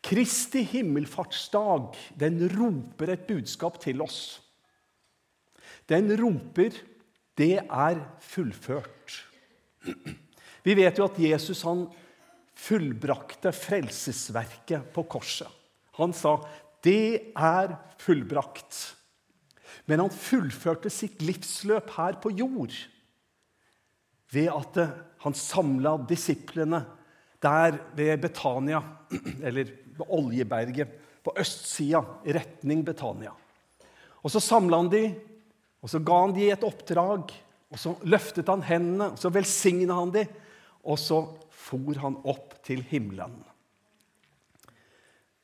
Kristi himmelfartsdag, den roper et budskap til oss. Den roper 'Det er fullført'. Vi vet jo at Jesus han fullbrakte frelsesverket på korset. Han sa 'Det er fullbrakt'. Men han fullførte sitt livsløp her på jord ved at han samla disiplene der ved Betania, eller ved Oljeberget, på østsida, i retning Betania. Og Så samla han de, og så ga han de et oppdrag. og Så løftet han hendene, og så velsigna han de, og så for han opp til himmelen.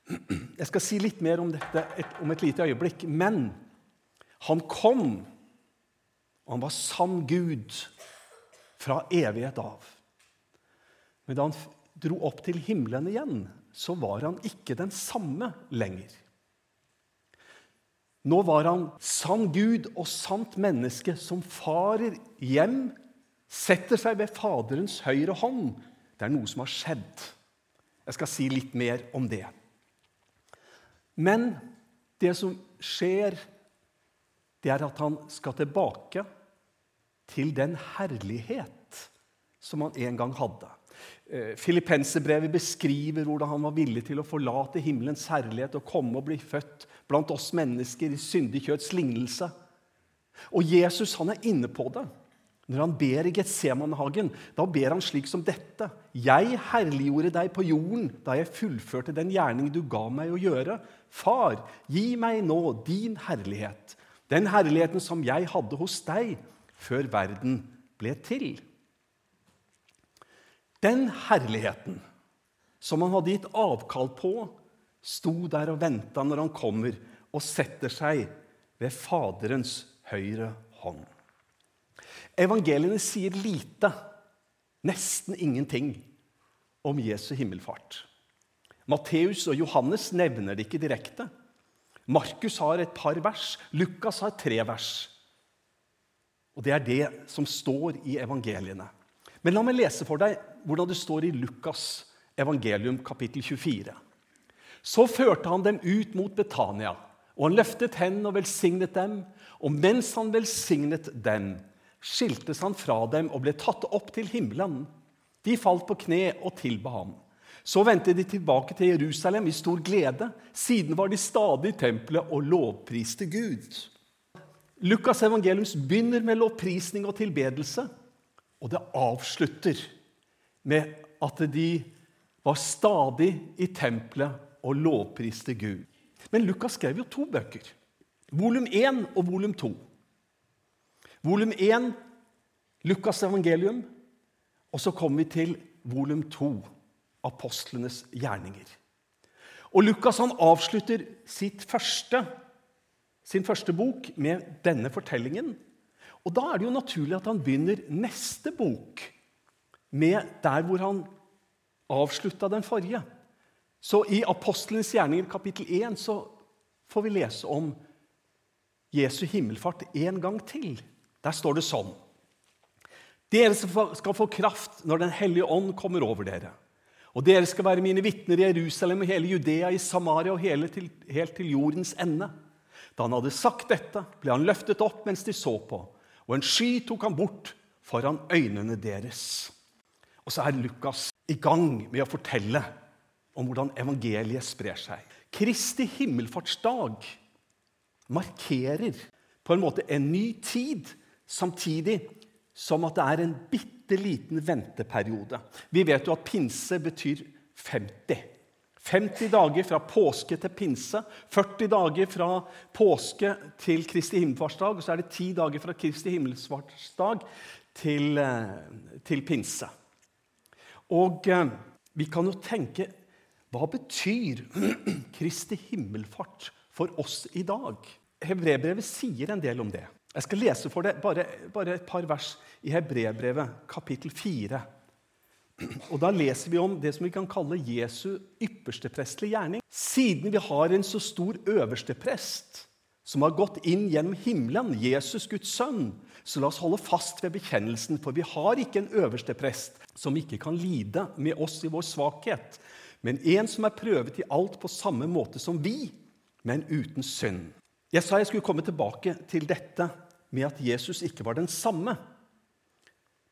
Jeg skal si litt mer om dette om et lite øyeblikk. Men han kom, og han var sann Gud fra evighet av. Men da han dro opp til himmelen igjen, så var han ikke den samme lenger. Nå var han sann Gud og sant menneske som farer hjem, setter seg ved Faderens høyre hånd. Det er noe som har skjedd. Jeg skal si litt mer om det. Men det som skjer, det er at han skal tilbake til den herlighet som han en gang hadde. Eh, Filippenserbrevet beskriver hvordan han var villig til å forlate himmelens herlighet og komme og bli født blant oss mennesker i syndig kjøtts lignelse. Og Jesus han er inne på det. Når han ber i Getsemanehagen, da ber han slik som dette. Jeg herliggjorde deg på jorden da jeg fullførte den gjerning du ga meg å gjøre. Far, gi meg nå din herlighet, den herligheten som jeg hadde hos deg før verden ble til. Den herligheten som han hadde gitt avkall på, sto der og venta når han kommer og setter seg ved Faderens høyre hånd. Evangeliene sier lite, nesten ingenting, om Jesu himmelfart. Matteus og Johannes nevner det ikke direkte. Markus har et par vers, Lukas har tre vers. Og Det er det som står i evangeliene. Men la meg lese for deg hvordan det står i Lukas evangelium kapittel 24. Så førte han dem ut mot Betania, og han løftet hendene og velsignet dem. Og mens han velsignet dem, skiltes han fra dem og ble tatt opp til himmelen. De falt på kne og tilba ham. Så vendte de tilbake til Jerusalem i stor glede. Siden var de stadig i tempelet og lovpriste Gud. Lukas evangelium begynner med lovprisning og tilbedelse. Og det avslutter med at de var stadig i tempelet og lovpriste Gud. Men Lukas skrev jo to bøker. Volum 1 og volum 2. Volum 1, Lukas' evangelium. Og så kommer vi til volum 2, apostlenes gjerninger. Og Lukas han avslutter første, sin første bok med denne fortellingen og Da er det jo naturlig at han begynner neste bok med der hvor han avslutta den forrige. Så i Apostelens gjerninger kapittel 1 så får vi lese om Jesu himmelfart en gang til. Der står det sånn Dere skal få kraft når Den hellige ånd kommer over dere. Og dere skal være mine vitner i Jerusalem og hele Judea, i Samaria og til, helt til jordens ende. Da han hadde sagt dette, ble han løftet opp mens de så på og en sky tok han bort foran øynene deres. Og så er Lukas i gang med å fortelle om hvordan evangeliet sprer seg. Kristi himmelfartsdag markerer på en måte en ny tid, samtidig som at det er en bitte liten venteperiode. Vi vet jo at pinse betyr 50. 50 dager fra påske til pinse, 40 dager fra påske til Kristi himmelfartsdag, og så er det 10 dager fra Kristi himmelfartsdag til, eh, til pinse. Og eh, vi kan jo tenke Hva betyr Kristi himmelfart for oss i dag? Hebrebrevet sier en del om det. Jeg skal lese for deg bare, bare et par vers i Hebrebrevet, kapittel 4. Og Da leser vi om det som vi kan kalle Jesu ypperste prestlige gjerning. Siden vi har en så stor øversteprest som har gått inn gjennom himmelen, Jesus Guds sønn, så la oss holde fast ved bekjennelsen, for vi har ikke en øversteprest som ikke kan lide med oss i vår svakhet, men en som er prøvet i alt på samme måte som vi, men uten synd. Jeg sa jeg skulle komme tilbake til dette med at Jesus ikke var den samme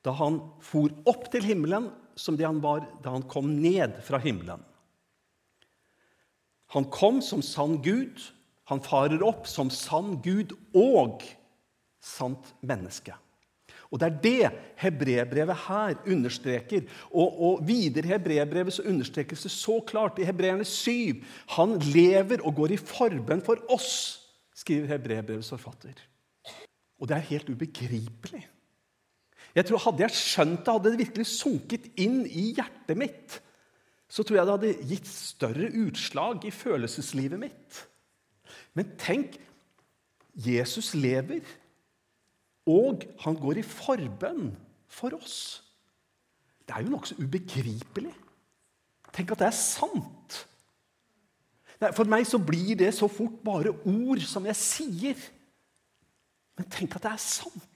da han for opp til himmelen som det han var da han kom ned fra himmelen. Han kom som sann Gud, han farer opp som sann Gud og sant menneske. Og Det er det hebreerbrevet her understreker. Og, og videre i hebreerbrevet understrekes det så klart i Hebreerne 7. Han lever og går i forbønn for oss, skriver hebreerbrevets forfatter. Og det er helt ubegripelig. Jeg tror Hadde jeg skjønt det, hadde det virkelig sunket inn i hjertet mitt, så tror jeg det hadde gitt større utslag i følelseslivet mitt. Men tenk Jesus lever. Og han går i forbønn for oss. Det er jo nokså ubegripelig. Tenk at det er sant. For meg så blir det så fort bare ord som jeg sier. Men tenk at det er sant.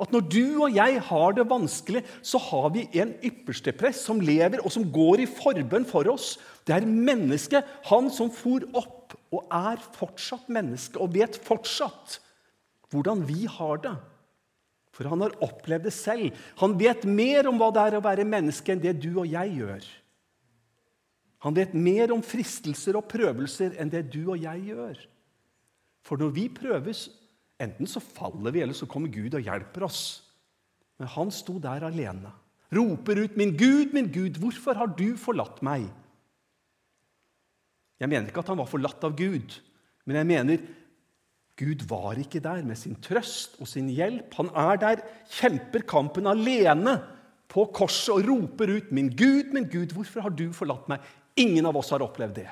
At når du og jeg har det vanskelig, så har vi en ypperste prest som lever og som går i forbønn for oss. Det er mennesket, han som for opp og er fortsatt menneske og vet fortsatt hvordan vi har det. For han har opplevd det selv. Han vet mer om hva det er å være menneske, enn det du og jeg gjør. Han vet mer om fristelser og prøvelser enn det du og jeg gjør. For når vi prøves, enten så faller vi, eller så kommer Gud og hjelper oss. Men han sto der alene, roper ut, 'Min Gud, min Gud, hvorfor har du forlatt meg?' Jeg mener ikke at han var forlatt av Gud, men jeg mener Gud var ikke der med sin trøst og sin hjelp. Han er der, kjemper kampen alene på korset og roper ut, 'Min Gud, min Gud, hvorfor har du forlatt meg?' Ingen av oss har opplevd det.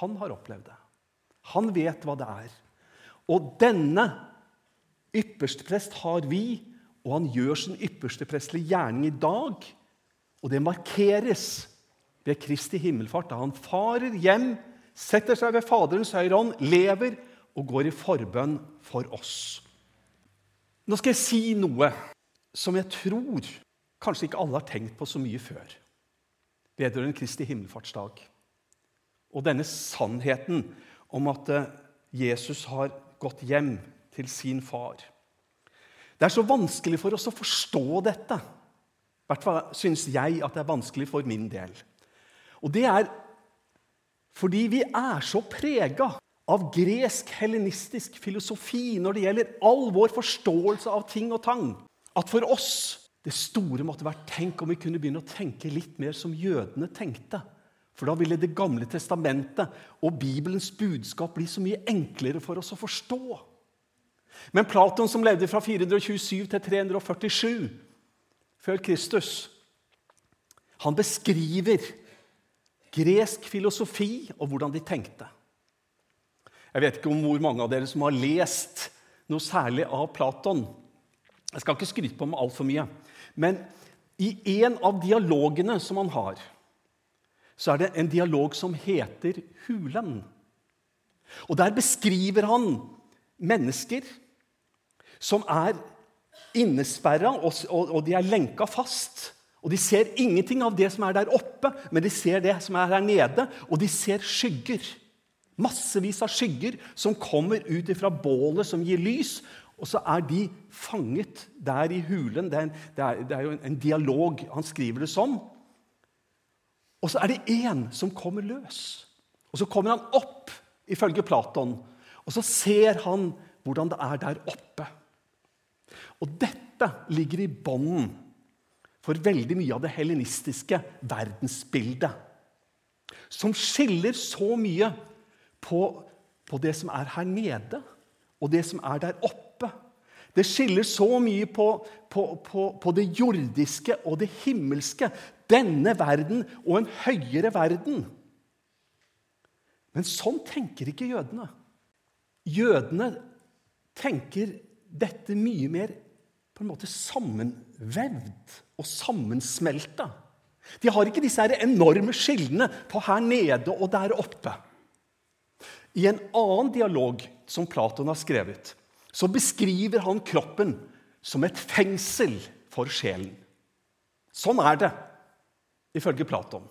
Han har opplevd det. Han vet hva det er. Og denne ypperste prest har vi, og han gjør sin ypperste prestelige gjerning i dag. Og det markeres ved Kristi himmelfart, da han farer hjem, setter seg ved Faderens høyre hånd, lever og går i forbønn for oss. Nå skal jeg si noe som jeg tror kanskje ikke alle har tenkt på så mye før vedrørende Kristi himmelfartsdag. Og denne sannheten om at eh, Jesus har gått hjem til sin far. Det er så vanskelig for oss å forstå dette. I hvert fall syns jeg at det er vanskelig for min del. Og det er fordi vi er så prega av gresk helenistisk filosofi når det gjelder all vår forståelse av ting og tang, at for oss det store måtte være tenk om vi kunne begynne å tenke litt mer som jødene tenkte. For da ville Det gamle testamentet og Bibelens budskap bli så mye enklere for oss å forstå. Men Platon, som levde fra 427 til 347 før Kristus, han beskriver gresk filosofi og hvordan de tenkte. Jeg vet ikke om hvor mange av dere som har lest noe særlig av Platon. Jeg skal ikke skryte på meg altfor mye. Men i en av dialogene som han har, så er det en dialog som heter Hulen. Og Der beskriver han mennesker som er innesperra, og, de er lenka fast. Og De ser ingenting av det som er der oppe, men de ser det som er her nede, og de ser skygger. Massevis av skygger som kommer ut fra bålet som gir lys. Og så er de fanget der i hulen. Det er, en, det er, det er jo en, dialog han skriver det som. Og så er det én som kommer løs. Og så kommer han opp, ifølge Platon, og så ser han hvordan det er der oppe. Og dette ligger i bånden for veldig mye av det helenistiske verdensbildet. Som skiller så mye på, på det som er her nede, og det som er der oppe. Det skiller så mye på, på, på, på, det jordiske og det himmelske. Denne verden og en høyere verden. Men sånn tenker ikke jødene. Jødene tenker dette mye mer på en måte sammenvevd og sammensmelta. De har ikke disse enorme skillene på her nede og der oppe. I en annen dialog som Platon har skrevet, så beskriver han kroppen som et fengsel for sjelen. Sånn er det, ifølge Platon.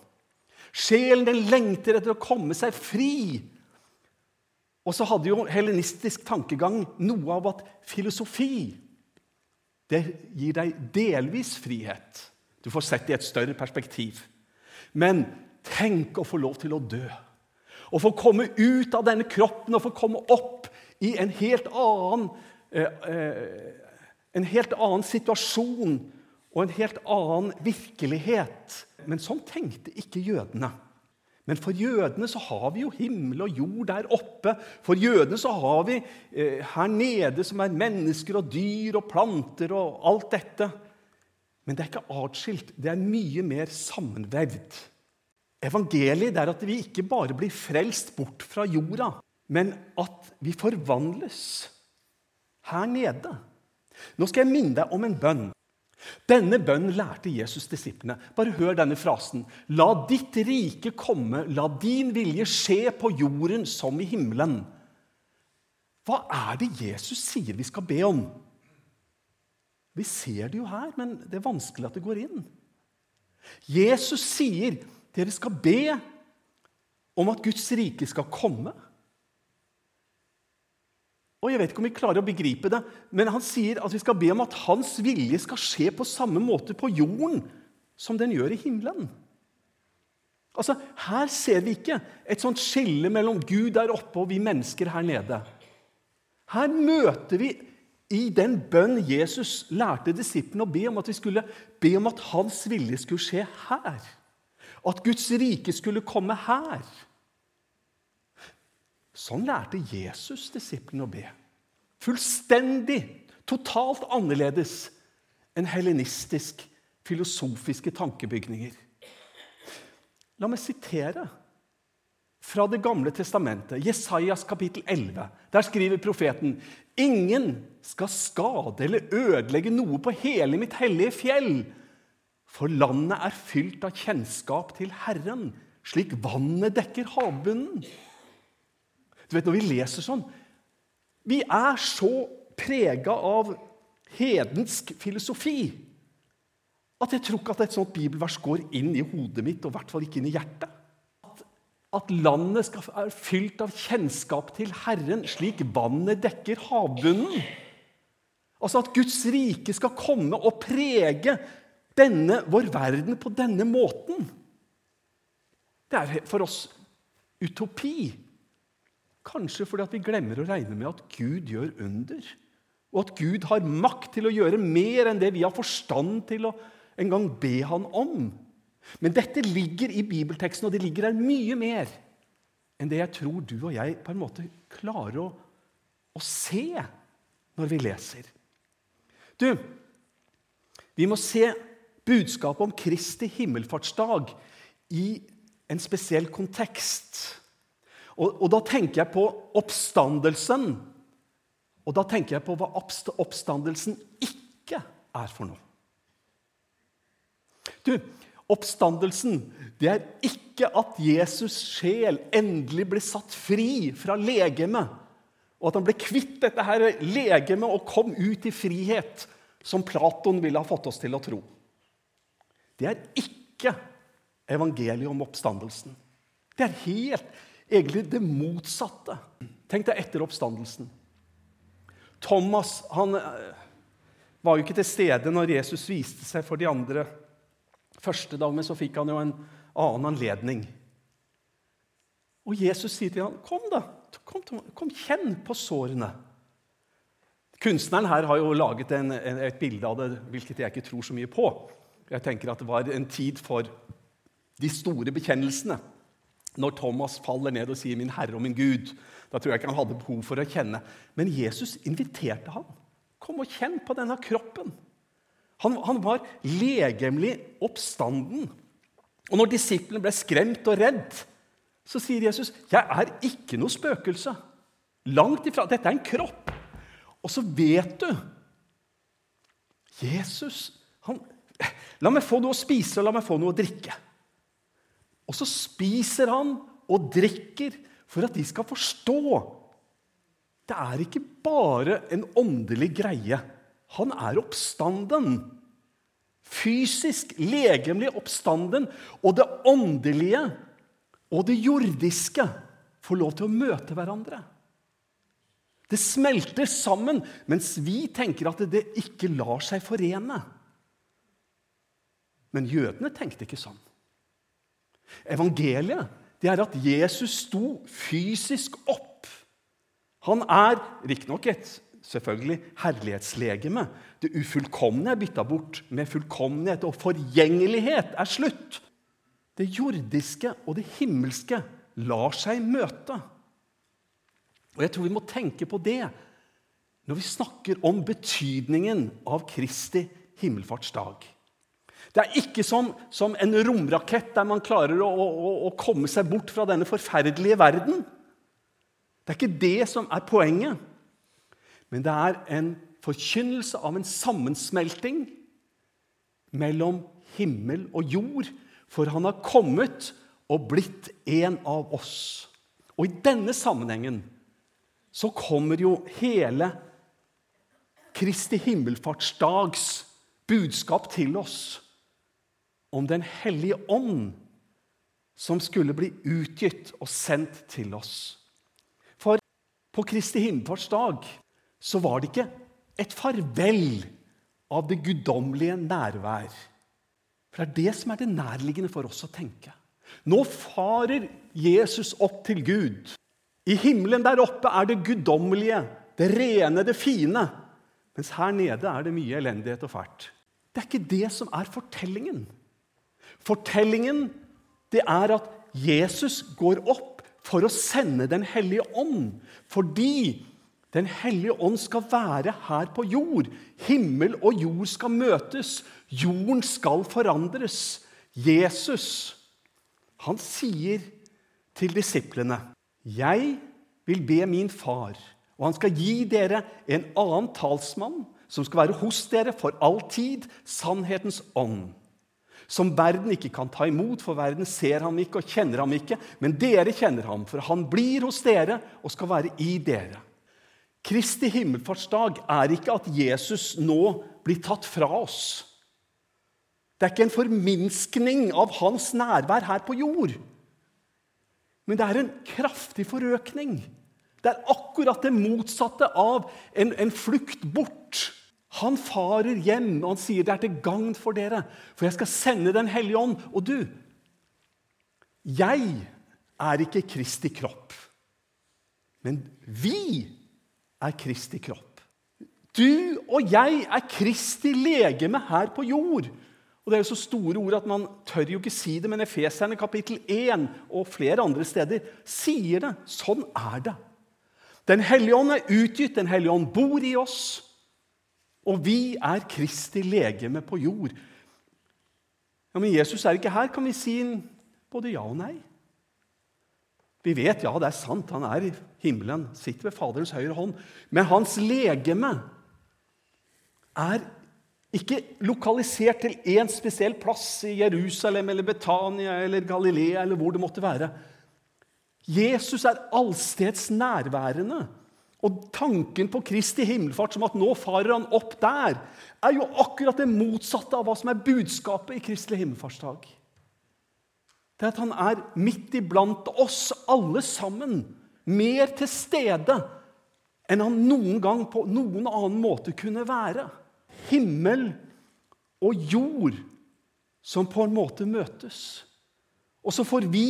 Sjelen den lengter etter å komme seg fri. Og så hadde jo helenistisk tankegang noe av at filosofi det gir deg delvis frihet. Du får sett det i et større perspektiv. Men tenk å få lov til å dø. Å få komme ut av denne kroppen og få komme opp i en helt annen, eh, eh, en helt annen situasjon og en helt annen virkelighet. Men sånn tenkte ikke jødene. Men for jødene så har vi jo himmel og jord der oppe. For jødene så har vi eh, her nede som er mennesker og dyr og planter og alt dette. Men det er ikke atskilt. Det er mye mer sammenvevd. Evangeliet er at vi ikke bare blir frelst bort fra jorda, men at vi forvandles her nede. Nå skal jeg minne deg om en bønn. Denne bønnen lærte Jesus disiplene. Bare hør denne frasen. La ditt rike komme, la din vilje skje på jorden som i himmelen. Hva er det Jesus sier vi skal be om? Vi ser det jo her, men det er vanskelig at det går inn. Jesus sier dere skal be om at Guds rike skal komme. Og jeg vet ikke om vi klarer å begripe det, men Han sier at vi skal be om at Hans vilje skal skje på samme måte på jorden som den gjør i himmelen. Altså, Her ser vi ikke et sånt skille mellom Gud der oppe og vi mennesker her nede. Her møter vi i den bønn Jesus lærte disiplene å be om, at vi skulle be om at hans vilje skulle skje her. At Guds rike skulle komme her. Sånn lærte Jesus disiplene å be. Fullstendig, totalt annerledes enn helenistisk filosofiske tankebygninger. La meg sitere fra Det gamle testamentet, Jesajas kapittel 11. Der skriver profeten.: Ingen skal skade eller ødelegge noe på hele mitt hellige fjell. For landet er fylt av kjennskap til Herren, slik vannet dekker havbunnen. Du vet, Når vi leser sånn Vi er så prega av hedensk filosofi at jeg tror ikke at et sånt bibelvers går inn i hodet mitt, og i hvert fall ikke inn i hjertet. At, at landet skal, er fylt av kjennskap til Herren, slik vannet dekker havbunnen. Altså at Guds rike skal komme og prege denne, vår verden på denne måten. Det er for oss utopi. Kanskje fordi vi glemmer å regne med at Gud gjør under. Og at Gud har makt til å gjøre mer enn det vi har forstand til å en gang be Han om. Men dette ligger i bibelteksten, og det ligger der mye mer enn det jeg tror du og jeg på en måte klarer å, å se når vi leser. Du, vi må se budskapet om Kristi himmelfartsdag i en spesiell kontekst. Og, og, da tenker jeg på oppstandelsen. Og da tenker jeg på hva oppstandelsen ikke er for noe. Du, Oppstandelsen det er ikke at Jesus' sjel endelig ble satt fri fra legemet, og at han ble kvitt dette her legemet og kom ut i frihet, som Platon ville ha fått oss til å tro. Det er ikke evangeliet om oppstandelsen. Det er helt egentlig det motsatte. Tenk deg etter oppstandelsen. Thomas han eh, var jo ikke til stede når Jesus viste seg for de andre første dag, men så fikk han jo en annen anledning. Og Jesus sier til ham, 'Kom, da. Kom, kom kjenn på sårene.' Kunstneren her har jo laget en, en, et bilde av det, hvilket jeg ikke tror så mye på. Jeg tenker at Det var en tid for de store bekjennelsene når Thomas faller ned og sier 'min Herre og min Gud', da tror jeg ikke han hadde behov for å kjenne. Men Jesus inviterte ham. Kom og kjenn på denne kroppen. Han, han var legemlig oppstanden. Og når disiplene ble skremt og redd, så sier Jesus, 'Jeg er ikke noe spøkelse.' Langt ifra. Dette er en kropp. Og så vet du Jesus han, La meg få noe å spise og la meg få noe å drikke. Og så spiser han og drikker for at de skal forstå. Det er ikke bare en åndelig greie. Han er oppstanden fysisk, legemlig oppstanden og det åndelige og det jordiske får lov til å møte hverandre. Det smelter sammen, mens vi tenker at det ikke lar seg forene. Men jødene tenkte ikke sånn. Evangeliet det er at Jesus sto fysisk opp. Han er riktignok et selvfølgelig herlighetslegeme. Det ufullkomne er bytta bort med fullkommenhet, og forgjengelighet er slutt. Det jordiske og det himmelske lar seg møte. Og Jeg tror vi må tenke på det når vi snakker om betydningen av Kristi himmelfartsdag. Det er ikke som, som en romrakett der man klarer å, å, å komme seg bort fra denne forferdelige verden. Det er ikke det som er poenget. Men det er en forkynnelse av en sammensmelting mellom himmel og jord. For han har kommet og blitt en av oss. Og i denne sammenhengen så kommer jo hele Kristi himmelfartsdags budskap til oss om Den hellige ånd som skulle bli utgitt og sendt til oss. For på Kristi himmelfartsdag så var det ikke et farvel av det guddommelige nærvær. For det er det som er det nærliggende for oss å tenke. Nå farer Jesus opp til Gud. I himmelen der oppe er det guddommelige, det rene, det fine. Mens her nede er det mye elendighet og fælt. Det er ikke det som er fortellingen. Fortellingen det er at Jesus går opp for å sende Den hellige ånd. Fordi Den hellige ånd skal være her på jord. Himmel og jord skal møtes. Jorden skal forandres. Jesus han sier til disiplene, 'Jeg vil be min far, og han skal gi dere en annen talsmann' 'som skal være hos dere for all tid, sannhetens ånd' som verden ikke kan ta imot, for verden ser ham ikke og kjenner ham ikke. Men dere kjenner ham, for han blir hos dere og skal være i dere. Kristi himmelfartsdag er ikke at Jesus nå blir tatt fra oss. Det er ikke en forminskning av hans nærvær her på jord. Men det er en kraftig forøkning. Det er akkurat det motsatte av en, en flukt bort. Han farer hjem, og han sier det er til gagn for dere, for jeg skal sende Den hellige ånd. Og du, jeg er ikke Kristi kropp, men vi er Kristi kropp. Du og jeg er Kristi legeme her på jord. Og Det er jo så store ord at man tør jo ikke si det, men Efeserne kapittel 1 og flere andre steder sier det. Sånn er det. Den hellige ånd er utgitt, Den hellige ånd bor i oss. Og vi er Kristi legeme på jord. Ja, Men Jesus er ikke her, kan vi si både ja og nei. Vi vet ja, det er sant, han er i himmelen, sitter ved Faderens høyre hånd. Men hans legeme er ikke lokalisert til én spesiell plass i Jerusalem eller Betania eller Galilea eller hvor det måtte være. Jesus er allsteds nærværende. Og tanken på Kristi himmelfart som at nå farer han opp der, er jo akkurat det motsatte av hva som er budskapet i Kristi himmelfartsdag. Det er at han er midt iblant oss alle sammen, mer til stede enn han noen gang på noen annen måte kunne være. Himmel og jord som på en måte møtes. Og så får vi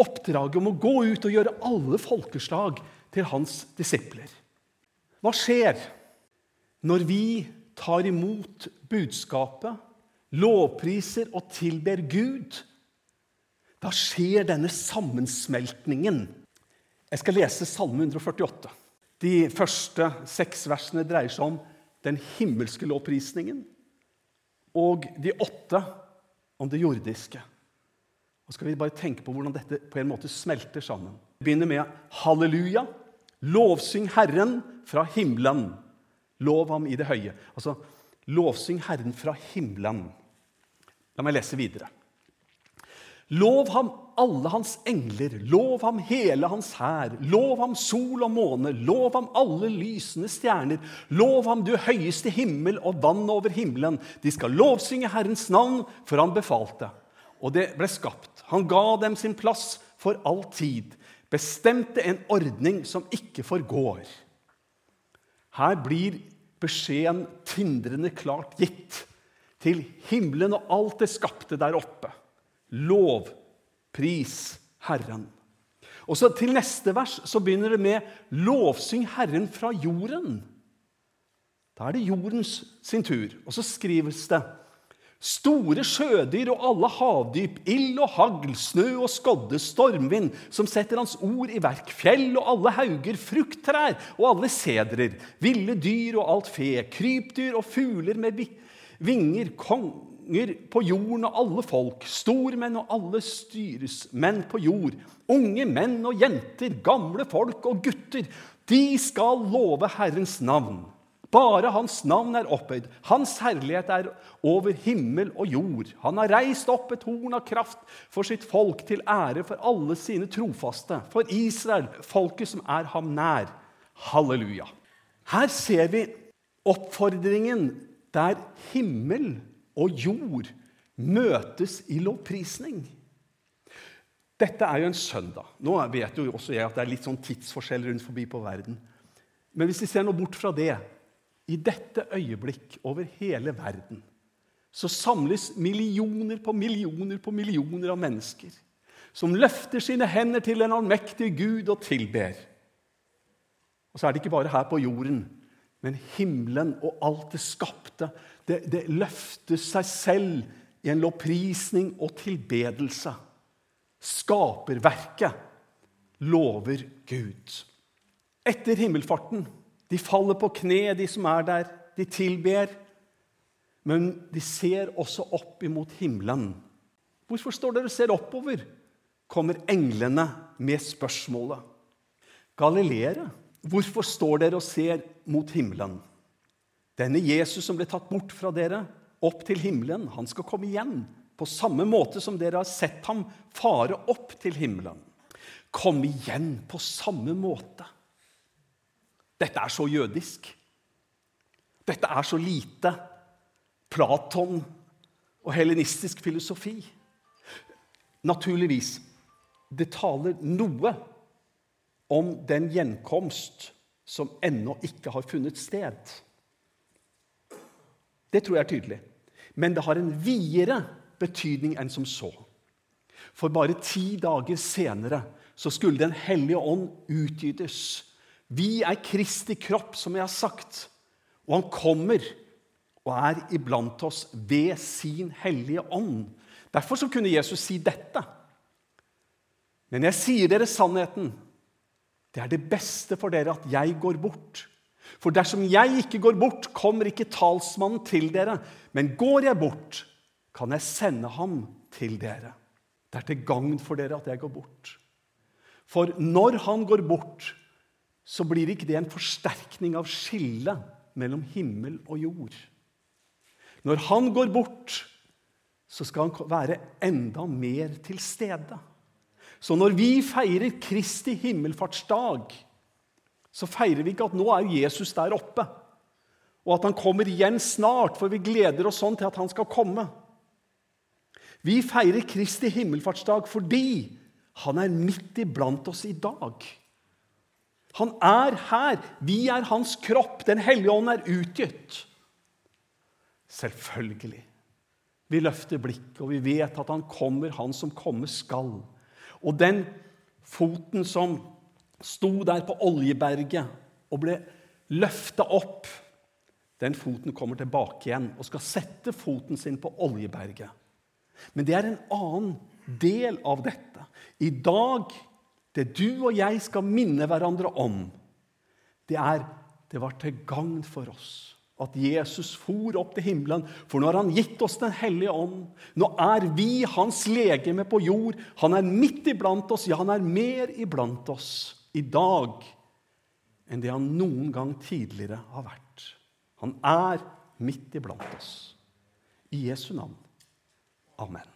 oppdraget om å gå ut og gjøre alle folkeslag til hans disipler. Hva skjer når vi tar imot budskapet, lovpriser og tilber Gud? Da skjer denne sammensmeltningen. Jeg skal lese Salme 148. De første seks versene dreier seg om den himmelske lovprisningen. Og de åtte om det jordiske. Og skal vi bare tenke på hvordan dette på en måte smelter sammen. Vi begynner med halleluja. Lovsyng Herren fra himmelen. Lov ham i det høye. Altså, lovsyng Herren fra himmelen. La meg lese videre. Lov ham alle hans engler, lov ham hele hans hær, lov ham sol og måne, lov ham alle lysende stjerner, lov ham du høyeste himmel og vann over himmelen. De skal lovsynge Herrens navn, for han befalte. Og det ble skapt. Han ga dem sin plass for all tid, bestemte en ordning som ikke forgår. Her blir beskjeden tindrende klart gitt til himmelen og alt det skapte der oppe. Lov, pris Herren. Og så Til neste vers så begynner det med 'lovsyng Herren fra jorden'. Da er det jordens sin tur. Og så skrives det Store sjødyr og alle havdyp, ild og hagl, snø og skodde, stormvind, som setter hans ord i verk, fjell og alle hauger, frukttrær og alle sedrer, ville dyr og alt fe, krypdyr og fugler med vinger, konger på jorden og alle folk, stormenn og alle styresmenn på jord, unge menn og jenter, gamle folk og gutter, de skal love Herrens navn. Bare hans navn er opphøyd. Hans herlighet er over himmel og jord. Han har reist opp et horn av kraft for sitt folk, til ære for alle sine trofaste, for Israel, folket som er ham nær. Halleluja. Her ser vi oppfordringen der himmel og jord møtes i lovprisning. Dette er jo en søndag. Nå vet jo også jeg at det er litt sånn tidsforskjell rundt forbi på verden. Men hvis vi ser noe bort fra det, i dette øyeblikk over hele verden så samles millioner på millioner på millioner av mennesker som løfter sine hender til den allmektige Gud og tilber. Og så er det ikke bare her på jorden, men himmelen og alt det skapte. Det, det løfter seg selv i en lovprisning og tilbedelse. Skaperverket lover Gud. Etter himmelfarten de faller på kne, de som er der. De tilber. Men de ser også opp imot himmelen. Hvorfor står dere og ser oppover? kommer englene med spørsmålet. Galileere, hvorfor står dere og ser mot himmelen? Denne Jesus som ble tatt bort fra dere, opp til himmelen, han skal komme igjen. På samme måte som dere har sett ham fare opp til himmelen. Kom igjen på samme måte. Dette er så jødisk. Dette er så lite Platon og helenistisk filosofi. Naturligvis, det taler noe om den gjenkomst som ennå ikke har funnet sted. Det tror jeg er tydelig. Men det har en videre betydning enn som så. For bare ti dager senere så skulle Den hellige ånd utgytes vi er Kristi kropp, som jeg har sagt. Og han kommer og er iblant oss ved sin hellige ånd. Derfor så kunne Jesus si dette. Men jeg sier dere sannheten. Det er det beste for dere at jeg går bort. For dersom jeg ikke går bort, kommer ikke talsmannen til dere. Men går jeg bort, kan jeg sende ham til dere. Det er til gagn for dere at jeg går bort. For når han går bort, så blir ikke det en forsterkning av skillet mellom himmel og jord. Når han går bort, så skal han være enda mer til stede. Så når vi feirer Kristi himmelfartsdag, så feirer vi ikke at nå er Jesus der oppe, og at han kommer igjen snart, for vi gleder oss sånn til at han skal komme. Vi feirer Kristi himmelfartsdag fordi han er midt iblant oss i dag. Han er her. Vi er hans kropp. Den hellige ånd er utgitt. Selvfølgelig. Vi løfter blikket, og vi vet at han kommer, han som komme skal. Og den foten som sto der på Oljeberget og ble løfta opp, den foten kommer tilbake igjen og skal sette foten sin på Oljeberget. Men det er en annen del av dette. I dag det du og jeg skal minne hverandre om, det er det var til gagn for oss at Jesus for opp til himmelen. For nå har han gitt oss Den hellige ånd. Nå er vi hans legeme på jord. Han er midt iblant oss. Ja, han er mer iblant oss i dag enn det han noen gang tidligere har vært. Han er midt iblant oss. I Jesu navn. Amen.